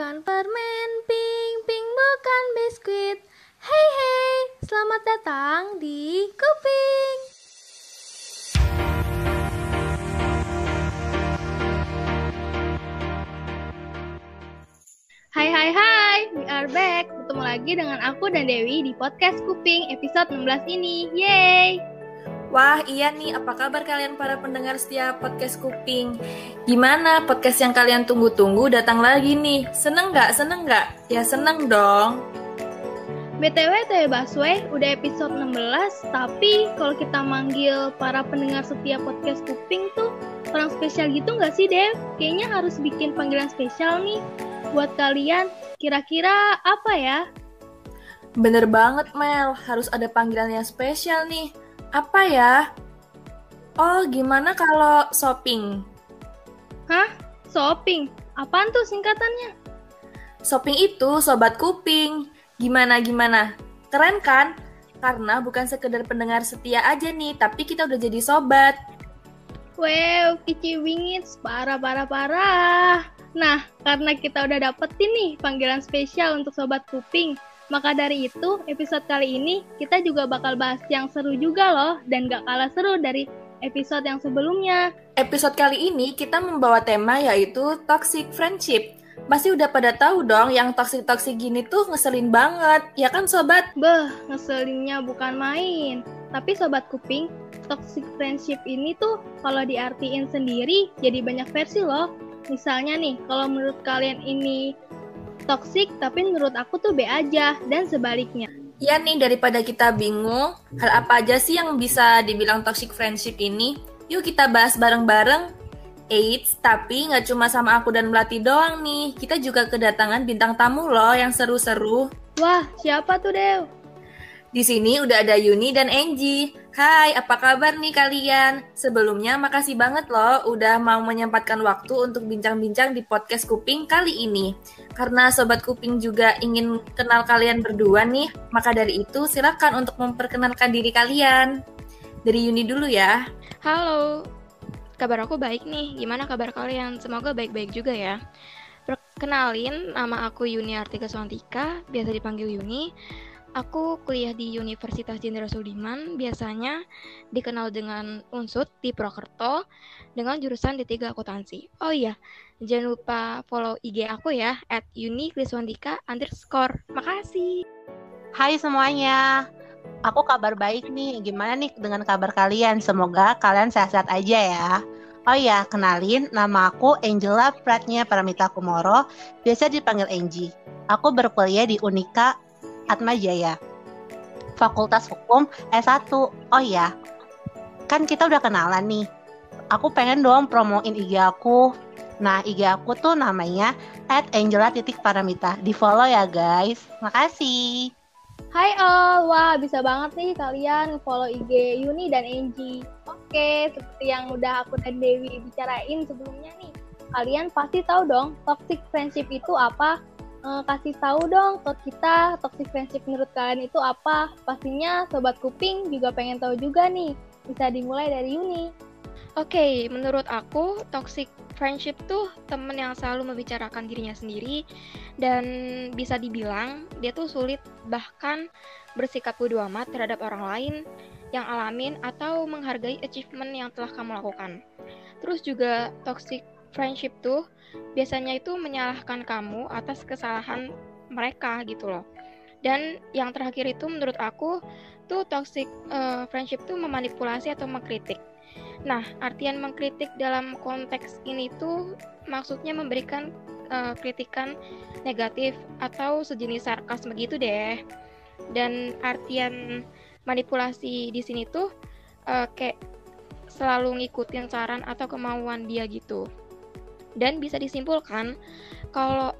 bukan permen, pink, pink bukan biskuit. Hey hey, selamat datang di Kuping. Hai hai hai, we are back. Ketemu lagi dengan aku dan Dewi di podcast Kuping episode 16 ini. Yeay! Wah, iya nih, apa kabar kalian para pendengar setiap podcast Kuping? Gimana podcast yang kalian tunggu-tunggu datang lagi nih? Seneng nggak? Seneng nggak? Ya seneng dong. BTW Teh Baswe udah episode 16, tapi kalau kita manggil para pendengar setiap podcast Kuping tuh orang spesial gitu nggak sih, Dev? Kayaknya harus bikin panggilan spesial nih buat kalian. Kira-kira apa ya? Bener banget, Mel. Harus ada panggilan yang spesial nih. Apa ya? Oh, gimana kalau shopping? Hah? Shopping? Apaan tuh singkatannya? Shopping itu sobat kuping. Gimana gimana? Keren kan? Karena bukan sekedar pendengar setia aja nih, tapi kita udah jadi sobat. Wow, kici bingit, parah parah parah. Nah, karena kita udah dapetin nih panggilan spesial untuk sobat kuping, maka dari itu, episode kali ini kita juga bakal bahas yang seru juga loh, dan gak kalah seru dari episode yang sebelumnya. Episode kali ini kita membawa tema yaitu toxic friendship. Pasti udah pada tahu dong yang toxic-toxic gini tuh ngeselin banget, ya kan sobat? Beh, ngeselinnya bukan main. Tapi sobat kuping, toxic friendship ini tuh kalau diartiin sendiri jadi banyak versi loh. Misalnya nih, kalau menurut kalian ini toxic tapi menurut aku tuh B aja dan sebaliknya. Ya nih daripada kita bingung hal apa aja sih yang bisa dibilang toxic friendship ini, yuk kita bahas bareng-bareng. Eits, tapi nggak cuma sama aku dan Melati doang nih, kita juga kedatangan bintang tamu loh yang seru-seru. Wah, siapa tuh Dew? Di sini udah ada Yuni dan Angie. Hai, apa kabar nih kalian? Sebelumnya makasih banget loh udah mau menyempatkan waktu untuk bincang-bincang di podcast Kuping kali ini. Karena Sobat Kuping juga ingin kenal kalian berdua nih, maka dari itu silakan untuk memperkenalkan diri kalian. Dari Yuni dulu ya. Halo, kabar aku baik nih. Gimana kabar kalian? Semoga baik-baik juga ya. Perkenalin, nama aku Yuni Artika Swantika, biasa dipanggil Yuni. Aku kuliah di Universitas Jenderal Sudirman, biasanya dikenal dengan Unsut di Prokerto dengan jurusan D3 Akuntansi. Oh iya, jangan lupa follow IG aku ya, at underscore. Makasih. Hai semuanya, aku kabar baik nih. Gimana nih dengan kabar kalian? Semoga kalian sehat-sehat aja ya. Oh ya, kenalin, nama aku Angela Pratnya Paramita Kumoro, biasa dipanggil Angie. Aku berkuliah di Unika Atma Jaya. Fakultas Hukum S1. Oh ya, kan kita udah kenalan nih. Aku pengen dong promoin IG aku. Nah, IG aku tuh namanya at Angela titik Paramita. Di follow ya guys. Makasih. Hai all, wah bisa banget nih kalian follow IG Yuni dan Angie. Oke, seperti yang udah aku dan Dewi bicarain sebelumnya nih. Kalian pasti tahu dong toxic friendship itu apa? Uh, kasih tahu dong ke kita toxic friendship menurut kalian itu apa. Pastinya sobat kuping juga pengen tahu juga nih. Bisa dimulai dari Yuni. Oke, okay, menurut aku toxic friendship tuh temen yang selalu membicarakan dirinya sendiri dan bisa dibilang dia tuh sulit bahkan bersikap bodo amat terhadap orang lain yang alamin atau menghargai achievement yang telah kamu lakukan. Terus juga toxic friendship tuh biasanya itu menyalahkan kamu atas kesalahan mereka gitu loh. Dan yang terakhir itu menurut aku tuh toxic uh, friendship tuh memanipulasi atau mengkritik. Nah, artian mengkritik dalam konteks ini tuh maksudnya memberikan uh, kritikan negatif atau sejenis sarkasme gitu deh. Dan artian manipulasi di sini tuh uh, kayak selalu ngikutin saran atau kemauan dia gitu. Dan bisa disimpulkan kalau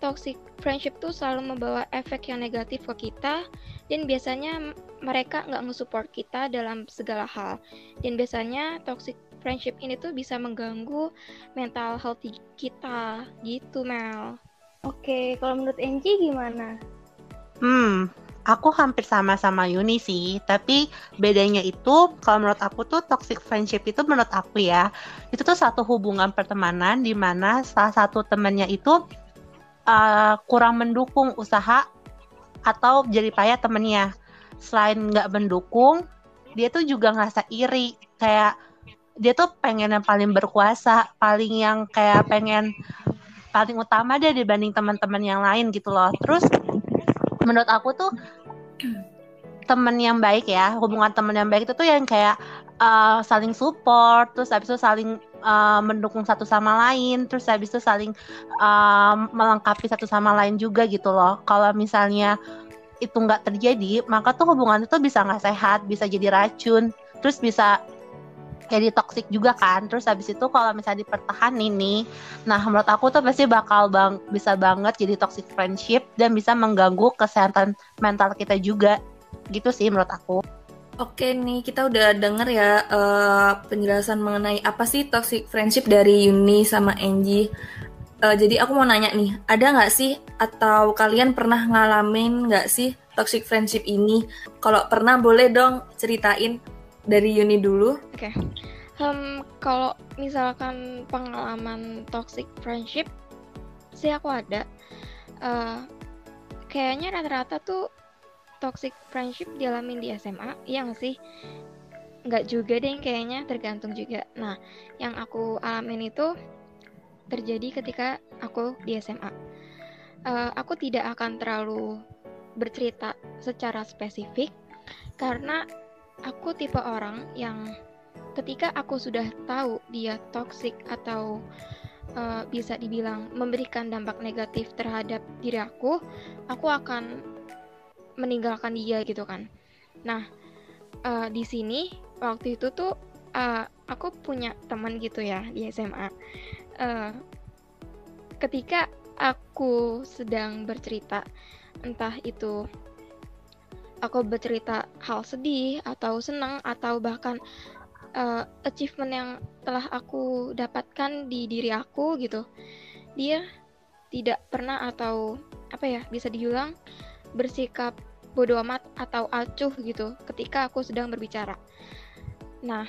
toxic friendship tuh selalu membawa efek yang negatif ke kita dan biasanya mereka nggak nge-support kita dalam segala hal. Dan biasanya toxic friendship ini tuh bisa mengganggu mental health kita gitu Mel. Oke, kalau menurut Angie gimana? Hmm, aku hampir sama sama Yuni sih, tapi bedanya itu kalau menurut aku tuh toxic friendship itu menurut aku ya, itu tuh satu hubungan pertemanan di mana salah satu temannya itu uh, kurang mendukung usaha atau jadi payah temennya. Selain nggak mendukung dia tuh juga ngerasa iri kayak dia tuh pengen yang paling berkuasa paling yang kayak pengen paling utama deh dibanding teman-teman yang lain gitu loh. Terus menurut aku tuh temen yang baik ya hubungan temen yang baik itu tuh yang kayak uh, saling support terus habis itu saling uh, mendukung satu sama lain terus habis itu saling uh, melengkapi satu sama lain juga gitu loh. Kalau misalnya itu nggak terjadi maka tuh hubungan itu bisa nggak sehat bisa jadi racun terus bisa jadi toxic juga kan terus habis itu kalau misalnya dipertahankan nih nah menurut aku tuh pasti bakal bang bisa banget jadi toxic friendship dan bisa mengganggu kesehatan mental kita juga gitu sih menurut aku Oke nih, kita udah denger ya uh, penjelasan mengenai apa sih toxic friendship dari Yuni sama Angie. Uh, jadi aku mau nanya nih, ada nggak sih atau kalian pernah ngalamin nggak sih toxic friendship ini? Kalau pernah boleh dong ceritain dari Yuni dulu. Oke, okay. um, kalau misalkan pengalaman toxic friendship sih aku ada. Uh, kayaknya rata-rata tuh toxic friendship dialamin di SMA, nggak sih? Nggak juga deh kayaknya, tergantung juga. Nah, yang aku alamin itu terjadi ketika aku di SMA. Uh, eh, aku tidak akan terlalu bercerita secara spesifik karena aku tipe orang yang ketika aku sudah tahu dia toxic atau uh, bisa dibilang memberikan dampak negatif terhadap diri aku, aku akan meninggalkan dia gitu kan. Nah, uh, di sini waktu itu tuh uh, aku punya teman gitu ya di SMA. Uh, ketika aku sedang bercerita, entah itu aku bercerita hal sedih atau senang atau bahkan uh, achievement yang telah aku dapatkan di diri aku gitu, dia tidak pernah atau apa ya bisa diulang bersikap bodoh amat atau acuh gitu ketika aku sedang berbicara. Nah,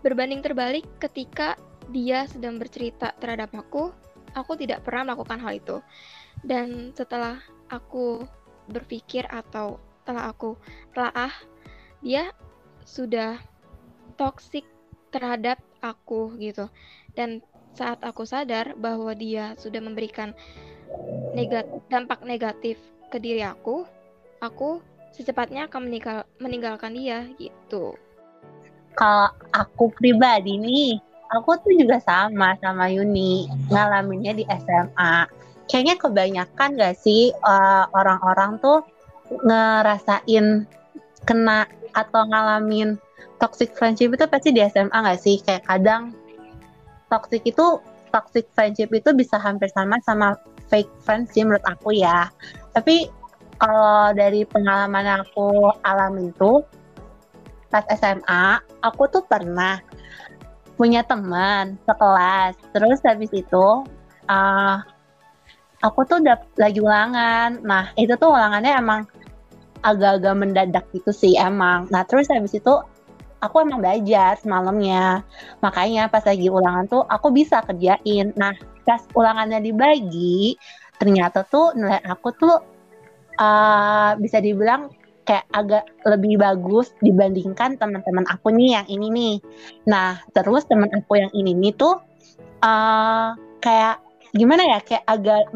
berbanding terbalik ketika dia sedang bercerita terhadap aku, aku tidak pernah melakukan hal itu. Dan setelah aku berpikir atau setelah aku telah dia sudah toxic terhadap aku gitu. Dan saat aku sadar bahwa dia sudah memberikan negat dampak negatif ke diri aku, aku secepatnya akan meninggal meninggalkan dia gitu. Kalau aku pribadi nih, aku tuh juga sama sama Yuni ngalaminnya di SMA. Kayaknya kebanyakan gak sih uh, orang-orang tuh ngerasain kena atau ngalamin toxic friendship itu pasti di SMA gak sih? Kayak kadang toxic itu toxic friendship itu bisa hampir sama sama fake friendship menurut aku ya. Tapi kalau dari pengalaman aku alami itu pas SMA aku tuh pernah punya teman sekelas terus habis itu uh, aku tuh udah lagi ulangan nah itu tuh ulangannya emang agak-agak mendadak gitu sih emang nah terus habis itu aku emang belajar semalamnya makanya pas lagi ulangan tuh aku bisa kerjain nah pas ulangannya dibagi ternyata tuh nilai aku tuh uh, bisa dibilang kayak agak lebih bagus dibandingkan teman-teman aku nih yang ini nih. Nah, terus teman aku yang ini nih tuh uh, kayak gimana ya? Kayak agak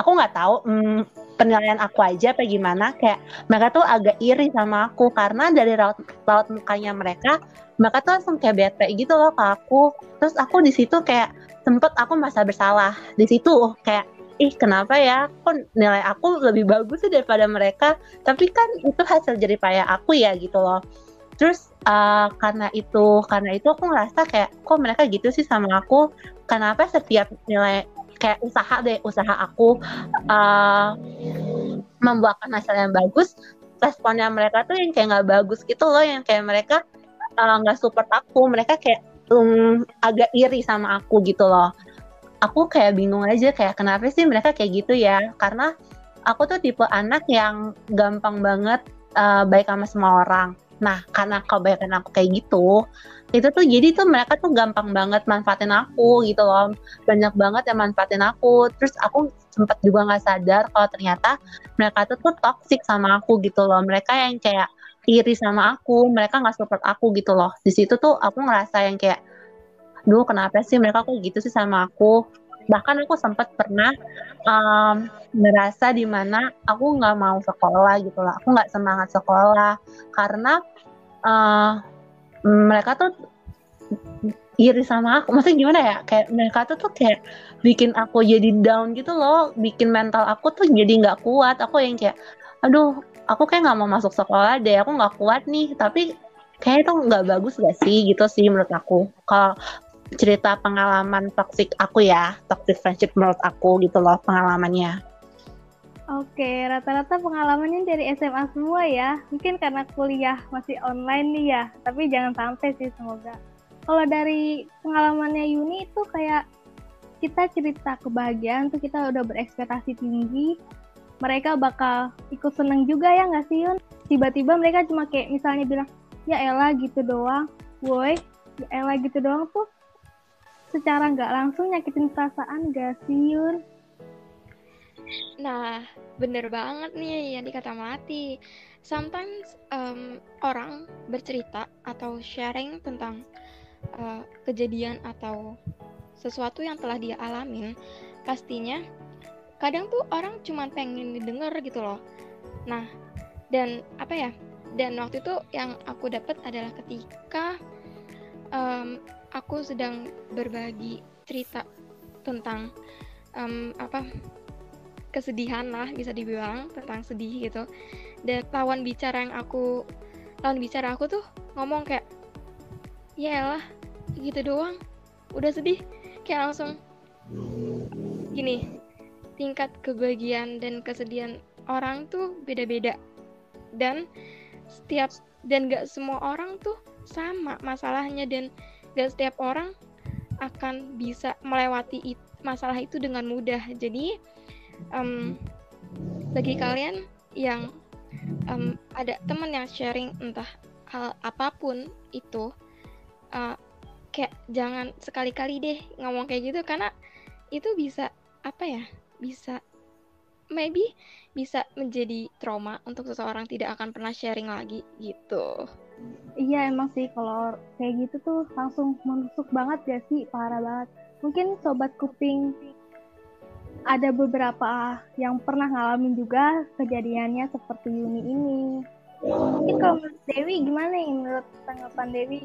aku nggak tahu hmm, penilaian aku aja apa gimana kayak mereka tuh agak iri sama aku karena dari raut raut mukanya mereka mereka tuh langsung kayak bete gitu loh ke aku. Terus aku di situ kayak sempet aku merasa bersalah. Di situ kayak ih kenapa ya? Kok nilai aku lebih bagus sih daripada mereka? Tapi kan itu hasil jerih payah aku ya gitu loh. Terus uh, karena itu karena itu aku ngerasa kayak kok mereka gitu sih sama aku? Kenapa setiap nilai kayak usaha deh usaha aku uh, membuahkan hasil yang bagus. Responnya mereka tuh yang kayak nggak bagus gitu loh yang kayak mereka eh, nggak uh, support aku. Mereka kayak um, agak iri sama aku gitu loh. Aku kayak bingung aja kayak kenapa sih mereka kayak gitu ya? Karena aku tuh tipe anak yang gampang banget uh, baik sama semua orang Nah, karena kebanyakan aku kayak gitu, itu tuh jadi tuh mereka tuh gampang banget manfaatin aku gitu loh. Banyak banget yang manfaatin aku. Terus aku sempat juga nggak sadar kalau ternyata mereka tuh tuh toxic sama aku gitu loh. Mereka yang kayak iri sama aku, mereka nggak support aku gitu loh. Di situ tuh aku ngerasa yang kayak, duh kenapa sih mereka kok gitu sih sama aku? Bahkan aku sempat pernah um, ngerasa di mana aku nggak mau sekolah gitu loh. Aku nggak semangat sekolah karena uh, mereka tuh iri sama aku. Maksudnya gimana ya? Kayak mereka tuh tuh kayak bikin aku jadi down gitu loh. Bikin mental aku tuh jadi nggak kuat. Aku yang kayak, aduh aku kayak nggak mau masuk sekolah deh aku nggak kuat nih tapi kayak itu nggak bagus gak sih gitu sih menurut aku kalau cerita pengalaman toxic aku ya toxic friendship menurut aku gitu loh pengalamannya Oke, rata-rata pengalamannya dari SMA semua ya. Mungkin karena kuliah masih online nih ya, tapi jangan sampai sih semoga. Kalau dari pengalamannya Yuni itu kayak kita cerita kebahagiaan tuh kita udah berekspektasi tinggi, mereka bakal ikut seneng juga ya nggak sih Yun? Tiba-tiba mereka cuma kayak misalnya bilang, ya Ella gitu doang, woi, ya Ella gitu doang tuh secara nggak langsung nyakitin perasaan gak sih Yun? Nah, bener banget nih yang dikata Mati. Sometimes um, orang bercerita atau sharing tentang uh, kejadian atau sesuatu yang telah dia alamin, pastinya kadang tuh orang cuma pengen didengar gitu loh nah dan apa ya dan waktu itu yang aku dapat adalah ketika um, aku sedang berbagi cerita tentang um, apa kesedihan lah bisa dibilang tentang sedih gitu. Dan lawan bicara yang aku lawan bicara aku tuh ngomong kayak ya lah gitu doang udah sedih. Kayak langsung gini tingkat kebahagiaan dan kesedihan orang tuh beda-beda. Dan setiap dan gak semua orang tuh sama masalahnya dan gak setiap orang akan bisa melewati it, masalah itu dengan mudah jadi um, bagi kalian yang um, ada teman yang sharing entah hal apa pun itu uh, kayak jangan sekali-kali deh ngomong kayak gitu karena itu bisa apa ya bisa maybe bisa menjadi trauma untuk seseorang tidak akan pernah sharing lagi gitu. Iya emang sih kalau kayak gitu tuh langsung menusuk banget ya sih parah banget. Mungkin sobat kuping ada beberapa yang pernah ngalamin juga kejadiannya seperti Yuni ini. Mungkin kalau menurut Dewi gimana nih menurut tanggapan Dewi?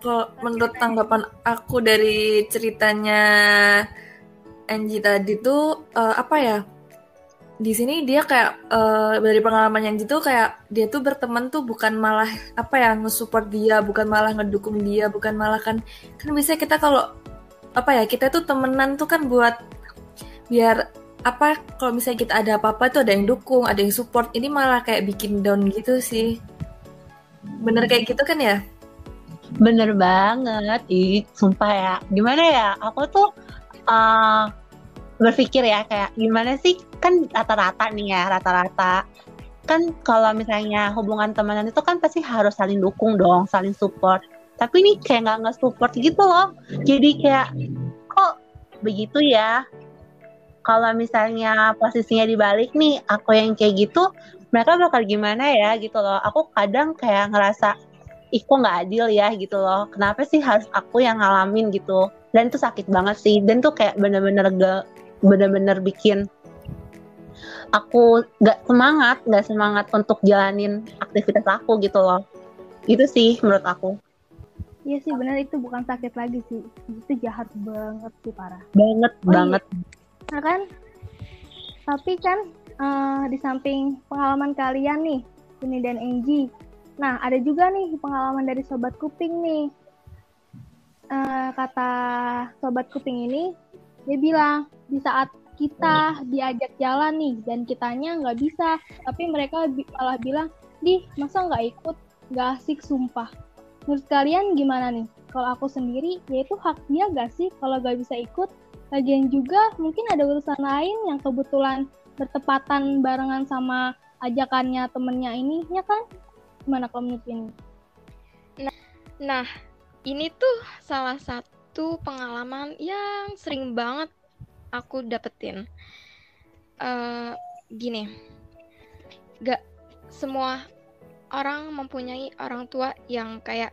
Kalau menurut tanggapan aku dari ceritanya Angie tadi tuh uh, apa ya? Di sini dia kayak uh, dari pengalaman yang gitu kayak dia tuh berteman tuh bukan malah apa ya nge-support dia, bukan malah ngedukung dia, bukan malah kan kan bisa kita kalau apa ya kita tuh temenan tuh kan buat biar apa kalau misalnya kita ada apa-apa tuh ada yang dukung, ada yang support. Ini malah kayak bikin down gitu sih. Bener kayak gitu kan ya? Bener banget, ih sumpah ya. Gimana ya? Aku tuh uh, berpikir ya kayak gimana sih? Kan rata-rata nih ya rata-rata. Kan kalau misalnya hubungan temenan itu kan pasti harus saling dukung dong saling support. Tapi ini kayak nggak nggak support gitu loh. Jadi kayak kok begitu ya? Kalau misalnya posisinya dibalik nih aku yang kayak gitu mereka bakal gimana ya gitu loh. Aku kadang kayak ngerasa ih kok nggak adil ya? gitu loh. Kenapa sih harus aku yang ngalamin? gitu. Dan itu sakit banget sih. Dan tuh kayak bener-bener gak bener-bener bikin aku gak semangat gak semangat untuk jalanin aktivitas aku gitu loh. Itu sih menurut aku. Iya sih benar itu bukan sakit lagi sih. Itu jahat banget sih parah. Banget oh, banget. Iya. nah kan? Tapi kan uh, di samping pengalaman kalian nih ini dan Angie. Nah ada juga nih pengalaman dari sobat kuping nih. Uh, kata sobat kuping ini dia bilang di saat kita diajak jalan nih dan kitanya nggak bisa tapi mereka malah bilang di masa nggak ikut? Nggak asik sumpah menurut kalian gimana nih? Kalau aku sendiri yaitu hak dia gak sih? Kalau nggak bisa ikut lagian juga mungkin ada urusan lain yang kebetulan bertepatan barengan sama ajakannya temennya ini ya kan? Gimana kalau menurut ini? Nah, nah, ini tuh salah satu pengalaman yang sering banget aku dapetin. Uh, gini, gak semua orang mempunyai orang tua yang kayak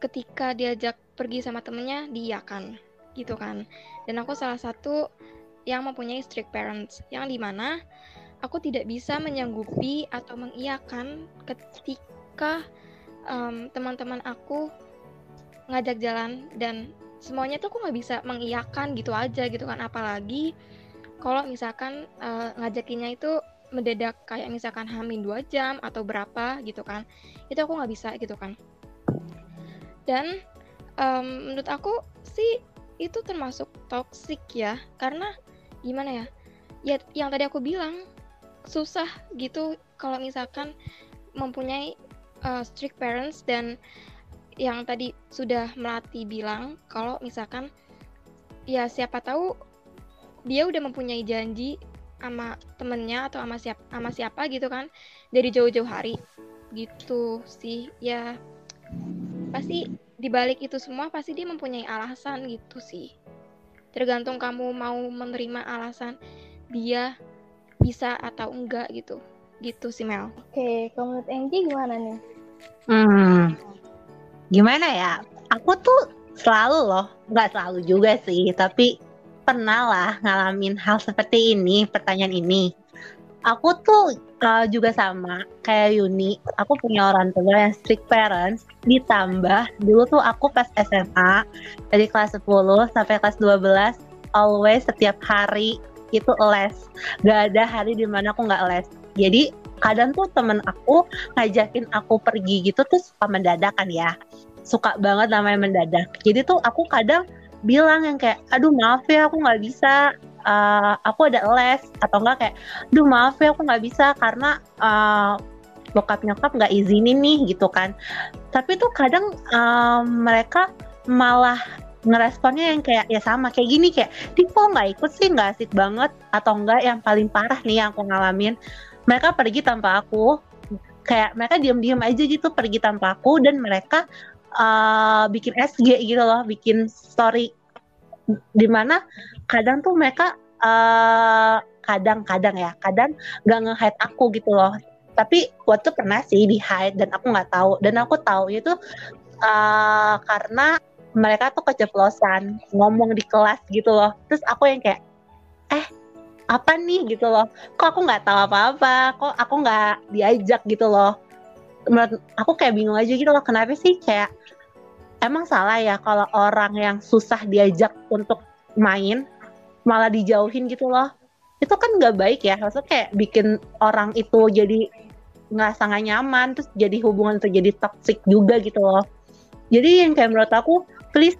ketika diajak pergi sama temennya diiakan gitu kan dan aku salah satu yang mempunyai strict parents yang di mana aku tidak bisa menyanggupi atau mengiakan ketika um, teman-teman aku ngajak jalan dan semuanya tuh aku nggak bisa mengiakan gitu aja gitu kan. Apalagi kalau misalkan uh, ngajakinnya itu mendadak kayak misalkan hamin dua jam atau berapa gitu kan. Itu aku nggak bisa gitu kan. Dan um, menurut aku sih itu termasuk toxic ya. Karena gimana ya ya yang tadi aku bilang susah gitu kalau misalkan mempunyai uh, strict parents dan yang tadi sudah melati bilang kalau misalkan ya siapa tahu dia udah mempunyai janji sama temennya atau sama siapa sama siapa gitu kan dari jauh-jauh hari. Gitu sih ya. Pasti dibalik itu semua pasti dia mempunyai alasan gitu sih. Tergantung kamu mau menerima alasan dia bisa atau enggak gitu. Gitu sih Mel. Oke kalau menurut Angie gimana nih? Hmm gimana ya aku tuh selalu loh nggak selalu juga sih tapi pernah lah ngalamin hal seperti ini, pertanyaan ini. Aku tuh uh, juga sama kayak Yuni. Aku punya orang tua yang strict parents. Ditambah dulu tuh aku pas SMA dari kelas 10 sampai kelas 12 always setiap hari itu les. Gak ada hari di mana aku nggak les. Jadi kadang tuh temen aku ngajakin aku pergi gitu tuh suka mendadakan ya. Suka banget namanya mendadak. Jadi tuh aku kadang bilang yang kayak aduh maaf ya aku nggak bisa uh, aku ada les atau enggak kayak aduh maaf ya aku nggak bisa karena uh, bokap nyokap nggak izinin nih gitu kan tapi tuh kadang uh, mereka malah ngeresponnya yang kayak ya sama kayak gini kayak di kok nggak ikut sih nggak asik banget atau enggak yang paling parah nih yang aku ngalamin mereka pergi tanpa aku kayak mereka diam-diam aja gitu pergi tanpa aku dan mereka uh, bikin SG gitu loh, bikin story di mana kadang tuh mereka eh, kadang-kadang ya, kadang nggak nge-hide aku gitu loh. Tapi waktu pernah sih di hide dan aku nggak tahu dan aku tahu itu uh, karena mereka tuh keceplosan ngomong di kelas gitu loh. Terus aku yang kayak eh apa nih gitu loh. Kok aku nggak tahu apa-apa? Kok aku nggak diajak gitu loh. Menurut aku kayak bingung aja gitu loh kenapa sih kayak emang salah ya kalau orang yang susah diajak untuk main malah dijauhin gitu loh. Itu kan nggak baik ya maksudnya kayak bikin orang itu jadi nggak sangat nyaman terus jadi hubungan terjadi toxic juga gitu loh. Jadi yang kayak menurut aku please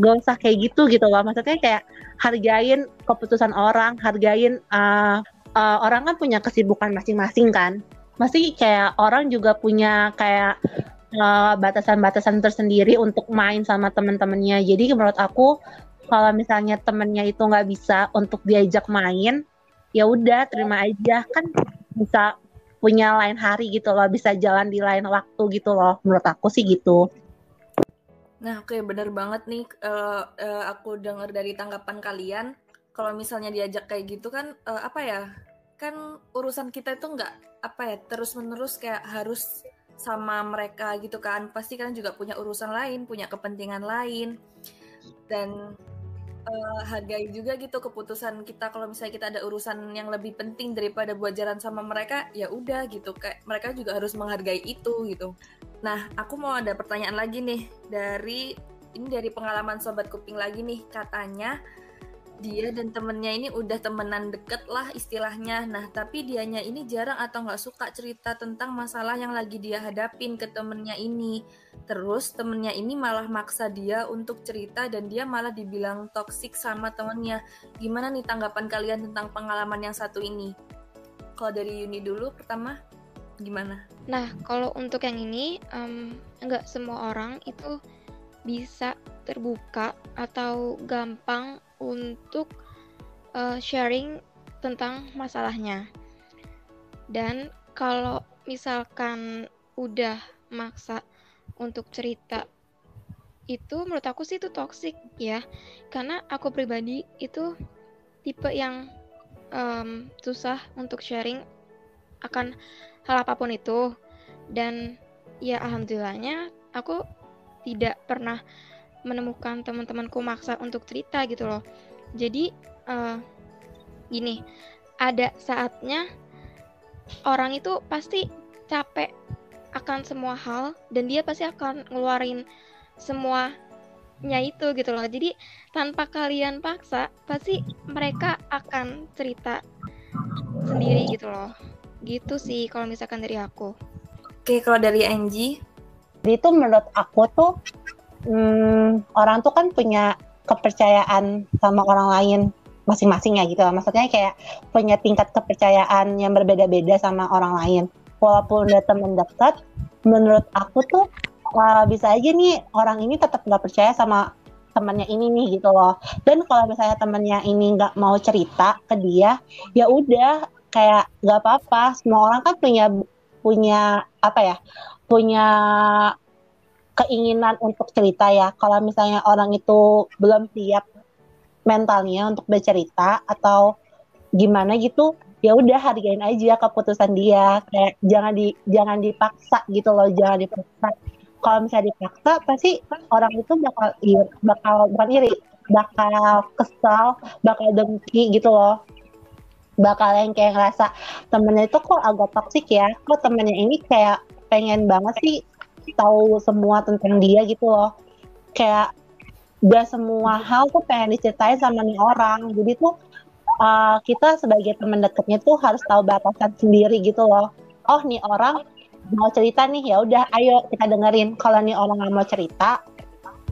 gak usah kayak gitu gitu loh maksudnya kayak hargain keputusan orang hargain uh, uh, orang kan punya kesibukan masing-masing kan masih kayak orang juga punya kayak batasan batasan-batasan tersendiri untuk main sama temen-temennya. Jadi menurut aku kalau misalnya temennya itu nggak bisa untuk diajak main, ya udah terima aja kan bisa punya lain hari gitu loh, bisa jalan di lain waktu gitu loh. Menurut aku sih gitu. Nah, oke okay, bener banget nih uh, uh, aku dengar dari tanggapan kalian kalau misalnya diajak kayak gitu kan uh, apa ya? Kan urusan kita itu nggak apa ya terus-menerus kayak harus sama mereka gitu kan pasti kan juga punya urusan lain punya kepentingan lain dan uh, hargai juga gitu keputusan kita. Kalau misalnya kita ada urusan yang lebih penting daripada buat jalan sama mereka ya udah gitu. Kayak mereka juga harus menghargai itu gitu. Nah aku mau ada pertanyaan lagi nih dari ini dari pengalaman sobat kuping lagi nih. Katanya dia dan temennya ini udah temenan deket lah istilahnya. Nah, tapi dianya ini jarang atau nggak suka cerita tentang masalah yang lagi dia hadapin ke temennya ini. Terus temennya ini malah maksa dia untuk cerita dan dia malah dibilang toksik sama temennya. Gimana nih tanggapan kalian tentang pengalaman yang satu ini? Kalau dari Yuni dulu pertama, gimana? Nah, kalau untuk yang ini, um, nggak semua orang itu bisa terbuka atau gampang untuk uh, sharing tentang masalahnya. Dan kalau misalkan udah maksa untuk cerita itu menurut aku sih itu toxic ya karena aku pribadi itu tipe yang um, susah untuk sharing akan hal apa pun itu dan ya alhamdulillahnya aku tidak pernah menemukan teman-temanku maksa untuk cerita gitu loh. Jadi uh, gini ada saatnya orang itu pasti capek akan semua hal dan dia pasti akan ngeluarin semuanya itu gitu loh. Jadi tanpa kalian paksa pasti mereka akan cerita sendiri gitu loh. Gitu sih kalau misalkan dari aku. Oke kalau dari Angie? Itu menurut aku tuh hmm, orang tuh kan punya kepercayaan sama orang lain masing-masing ya gitu. Maksudnya kayak punya tingkat kepercayaan yang berbeda-beda sama orang lain. Walaupun udah temen dekat menurut aku tuh uh, bisa aja nih orang ini tetap nggak percaya sama temannya ini nih gitu loh. Dan kalau misalnya temannya ini nggak mau cerita ke dia ya udah kayak nggak apa-apa. Semua orang kan punya punya apa ya punya keinginan untuk cerita ya. Kalau misalnya orang itu belum siap mentalnya untuk bercerita atau gimana gitu ya udah hargain aja keputusan dia. Kayak jangan di jangan dipaksa gitu loh jangan dipaksa. Kalau misalnya dipaksa pasti orang itu bakal iri, bakal bukan iri bakal kesal bakal dengki gitu loh. Bakal yang kayak ngerasa temennya itu kok agak toksik ya? Kok temennya ini kayak pengen banget sih tahu semua tentang dia gitu loh. Kayak udah semua hal tuh pengen diceritain sama nih orang. Jadi tuh uh, kita sebagai teman dekatnya tuh harus tahu batasan sendiri gitu loh. Oh nih orang mau cerita nih ya udah ayo kita dengerin. Kalau nih orang nggak mau cerita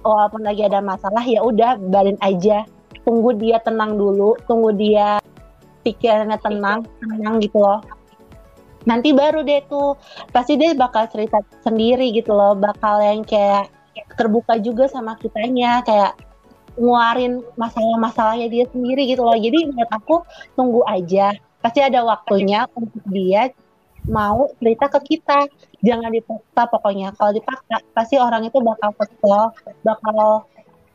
walaupun lagi ada masalah ya udah balin aja. Tunggu dia tenang dulu tunggu dia pikirannya tenang tenang gitu loh nanti baru deh tuh. Pasti dia bakal cerita sendiri gitu loh bakal yang kayak terbuka juga sama kitanya kayak nguarin masalah-masalahnya dia sendiri gitu loh. Jadi menurut aku tunggu aja. Pasti ada waktunya untuk dia mau cerita ke kita. Jangan dipaksa pokoknya. Kalau dipaksa pasti orang itu bakal kesel bakal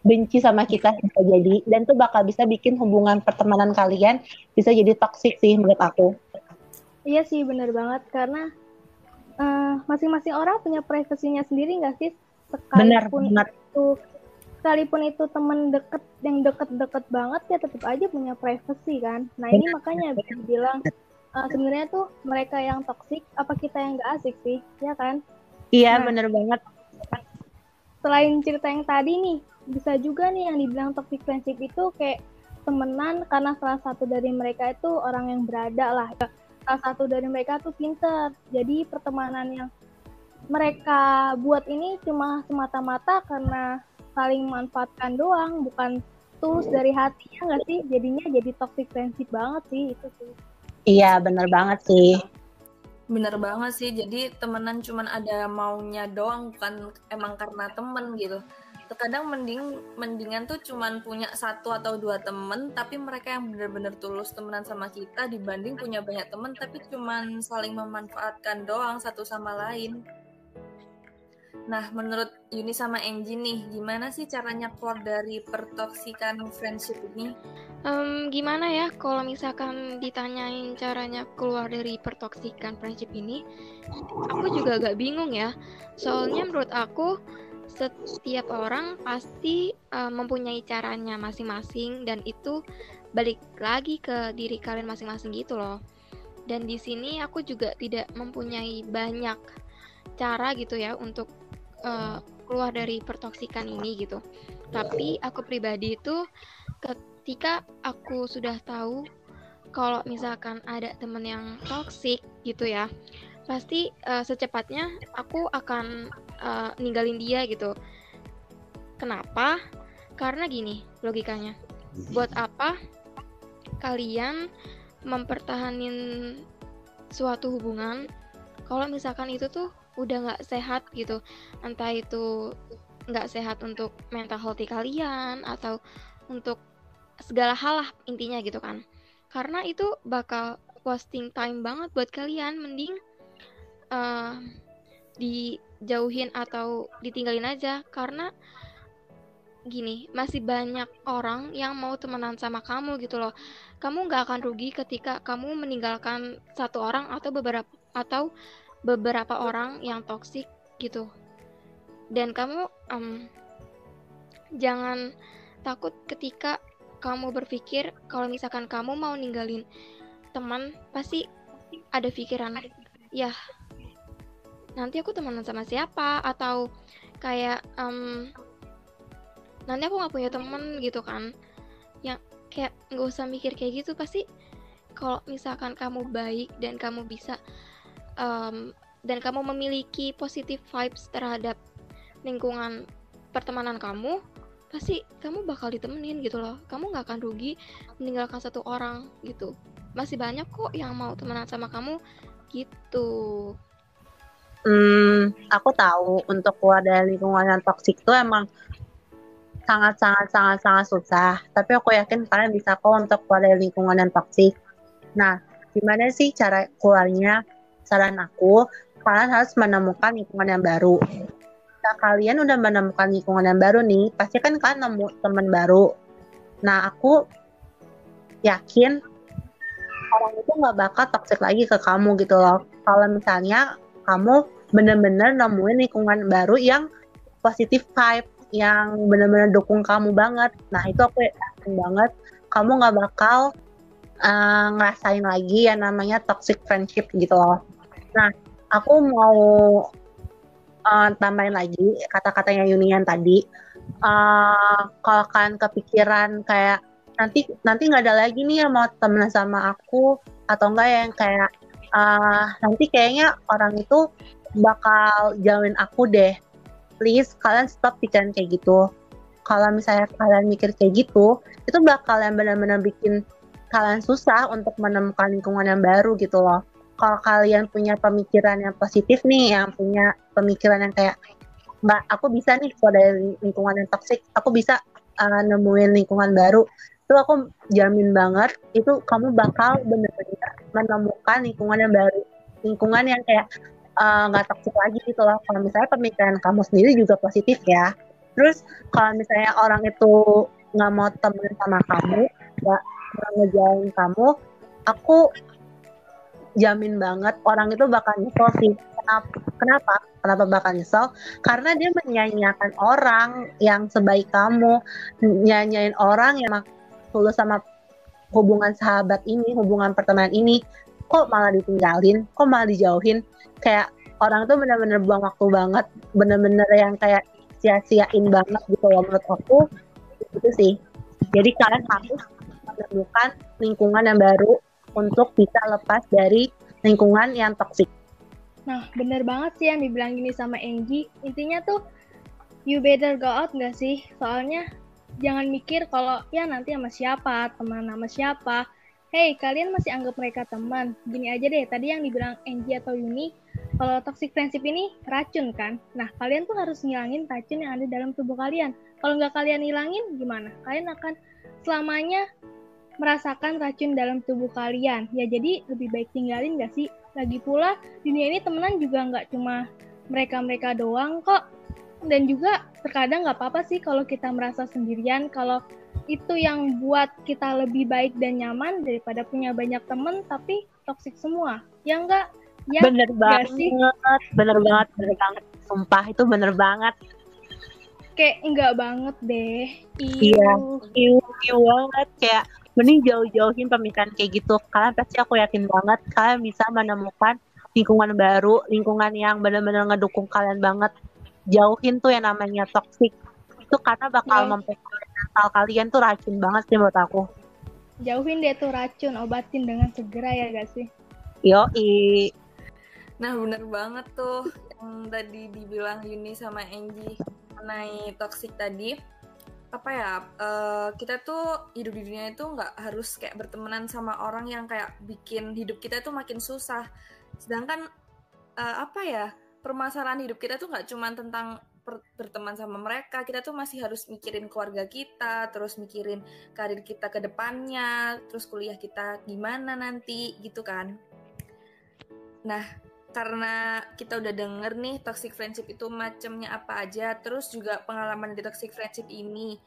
benci sama kita bisa jadi. Dan tuh bakal bisa bikin hubungan pertemanan kalian bisa jadi toksik sih menurut aku iya sih bener banget. Karena uh, masing-masing orang punya privasinya sendiri nggak sih? Sekalipun bener, itu sekalipun itu temen deket yang deket-deket banget ya tetap aja punya privasi kan? Nah ini makanya bisa bilang uh, sebenarnya tuh mereka yang toksik apa kita yang gak asik sih? Ya kan? Iya nah, bener banget. selain cerita yang tadi nih bisa juga nih yang dibilang toxic friendship itu kayak temenan karena salah satu dari mereka itu orang yang berada lah salah satu dari mereka tuh pinter jadi pertemanan yang mereka buat ini cuma semata-mata karena saling manfaatkan doang bukan tulus dari hatinya nggak sih jadinya jadi toxic friendship banget sih itu sih Iya, bener banget sih. Bener banget sih. Jadi temenan cuman ada maunya doang, bukan emang karena temen gitu. Terkadang mending mendingan tuh cuman punya satu atau dua temen, tapi mereka yang bener-bener tulus temenan sama kita dibanding punya banyak temen tapi cuman saling memanfaatkan doang satu sama lain. Nah, menurut Yuni sama Angie nih, gimana sih caranya keluar dari pertoksikan friendship ini? Um, gimana ya kalau misalkan ditanyain caranya keluar dari pertoksikan friendship ini, aku juga agak bingung ya. Soalnya menurut aku setiap orang pasti uh, mempunyai caranya masing-masing dan itu balik lagi ke diri kalian masing-masing gitu loh. Dan di sini aku juga tidak mempunyai banyak cara gitu ya untuk uh, keluar dari pertoksikan ini gitu. Tapi aku pribadi itu ketika aku sudah tahu kalau misalkan ada temen yang toksik gitu ya, pasti uh, secepatnya aku akan uh, ninggalin dia gitu. Kenapa? Karena gini logikanya. Buat apa kalian mempertahanin suatu hubungan kalau misalkan itu tuh udah nggak sehat gitu entah itu nggak sehat untuk mental healthy kalian atau untuk segala hal lah intinya gitu kan karena itu bakal wasting time banget buat kalian mending uh, dijauhin atau ditinggalin aja. Karena gini masih banyak orang yang mau temenan sama kamu gitu loh. Kamu nggak akan rugi ketika kamu meninggalkan satu orang atau beberapa atau beberapa orang yang toksik gitu. Dan kamu um, jangan takut ketika kamu berpikir kalau misalkan kamu mau ninggalin teman pasti ada pikiran ya nanti aku temenan sama siapa atau kayak um, nanti aku nggak punya temen gitu kan. Yang kayak nggak usah mikir kayak gitu pasti kalau misalkan kamu baik dan kamu bisa um, dan kamu memiliki positive vibes terhadap lingkungan pertemanan kamu pasti kamu bakal ditemenin gitu loh. Kamu nggak akan rugi meninggalkan satu orang gitu. Masih banyak kok yang mau temenan sama kamu gitu hmm aku tahu untuk keluar dari lingkungan yang toksik itu emang sangat sangat sangat sangat susah. Tapi aku yakin kalian bisa kok untuk keluar dari lingkungan yang toksik nah gimana sih cara keluarnya? Saran aku kalian harus menemukan lingkungan yang baru. Nah, kalian udah menemukan lingkungan yang baru nih pasti kan kalian nemu teman baru. Nah aku yakin orang itu nggak bakal toxic lagi ke kamu gitu loh. Kalau misalnya kamu bener-bener nemuin lingkungan baru yang positif vibe yang benar-benar dukung kamu banget. Nah itu aku yakin banget kamu nggak bakal uh, ngerasain lagi yang namanya toxic friendship gitu loh. Nah aku mau uh, tambahin lagi kata-katanya Yunian tadi. Uh, kalau kalian kepikiran kayak nanti nanti nggak ada lagi nih yang mau temenan sama aku atau enggak yang kayak uh, nanti kayaknya orang itu bakal jauhin aku deh. Please kalian stop pikiran kayak gitu. Kalau misalnya kalian mikir kayak gitu itu bakal yang benar-benar bikin kalian susah untuk menemukan lingkungan yang baru gitu loh. Kalau kalian punya pemikiran yang positif nih yang punya pemikiran yang kayak mbak aku bisa nih kalau dari lingkungan yang toksik aku bisa uh, nemuin lingkungan baru itu aku jamin banget itu kamu bakal benar-benar menemukan lingkungan yang baru. Lingkungan yang kayak nggak uh, toxic lagi gitu loh. Kalau misalnya pemikiran kamu sendiri juga positif ya. Terus kalau misalnya orang itu nggak mau temen sama kamu nggak ngejauhin kamu aku jamin banget orang itu bakal nyesel sih. Kenapa kenapa? Kenapa bakal nyesel? Karena dia menyanyiakan orang yang sebaik kamu. Nyanyain orang yang tulus sama hubungan sahabat ini hubungan pertemanan ini kok malah ditinggalin kok malah dijauhin. Kayak orang tuh bener-bener buang waktu banget bener-bener yang kayak sia-siain banget gitu loh menurut aku. Itu sih. Jadi kalian harus menemukan lingkungan yang baru untuk bisa lepas dari lingkungan yang toksik nah bener banget sih yang dibilang gini sama Angie. Intinya tuh you better go out gak sih? Soalnya jangan mikir kalau ya nanti sama siapa? Teman sama siapa Hey, kalian masih anggap mereka teman? Gini aja deh, tadi yang dibilang Angie atau Yuni, kalau toxic friendship ini racun kan? Nah, kalian tuh harus ngilangin racun yang ada dalam tubuh kalian. Kalau nggak kalian ngilangin, gimana? Kalian akan selamanya merasakan racun dalam tubuh kalian. Ya, jadi lebih baik tinggalin nggak sih? Lagi pula, dunia ini temenan juga nggak cuma mereka-mereka doang kok. Dan juga terkadang nggak apa-apa sih kalau kita merasa sendirian, kalau itu yang buat kita lebih baik dan nyaman daripada punya banyak temen tapi toksik semua. Ya enggak? Ya bener banget sih? bener banget bener banget. Sumpah itu bener banget. Kayak enggak banget deh. Iya iya iya banget. Kayak mending jauh-jauhin pemikiran kayak gitu. Kalian pasti aku yakin banget kalian bisa menemukan lingkungan baru lingkungan yang benar-benar ngedukung kalian banget. Jauhin tuh yang namanya toxic. Itu karena bakal yeah. mempengaruhi mental kalian tuh racun banget sih menurut aku. Jauhin deh tuh racun, obatin dengan segera ya gak sih? Yo, Nah bener banget tuh yang tadi dibilang Yuni sama Angie mengenai toxic tadi. Apa ya, uh, kita tuh hidup di dunia itu nggak harus kayak bertemanan sama orang yang kayak bikin hidup kita tuh makin susah. Sedangkan uh, apa ya, permasalahan hidup kita tuh nggak cuma tentang berteman sama mereka kita tuh masih harus mikirin keluarga kita terus mikirin karir kita ke depannya terus kuliah kita gimana nanti gitu kan nah karena kita udah denger nih toxic friendship itu macamnya apa aja, terus juga pengalaman di toxic friendship ini.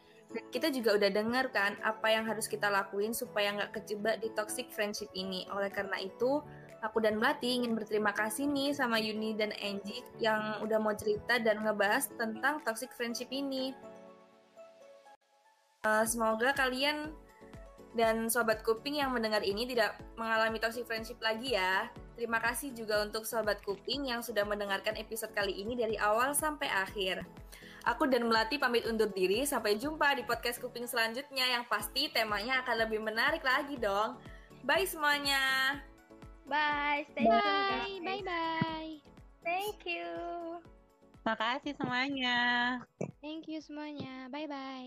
Kita juga udah denger kan apa yang harus kita lakuin supaya nggak kejebak di toxic friendship ini. Oleh karena itu, aku dan Melati ingin berterima kasih nih sama Yuni dan Angie yang udah mau cerita dan ngebahas tentang toxic friendship ini. Uh, semoga kalian dan sobat kuping yang mendengar ini tidak mengalami toxic friendship lagi ya. Terima kasih juga untuk Sobat Kuping yang sudah mendengarkan episode kali ini dari awal sampai akhir. Aku dan Melati pamit undur diri, sampai jumpa di podcast Kuping selanjutnya yang pasti temanya akan lebih menarik lagi dong. Bye semuanya. Bye, stay Bye, bye, bye. Thank you. Makasih semuanya. Thank you semuanya. Bye bye.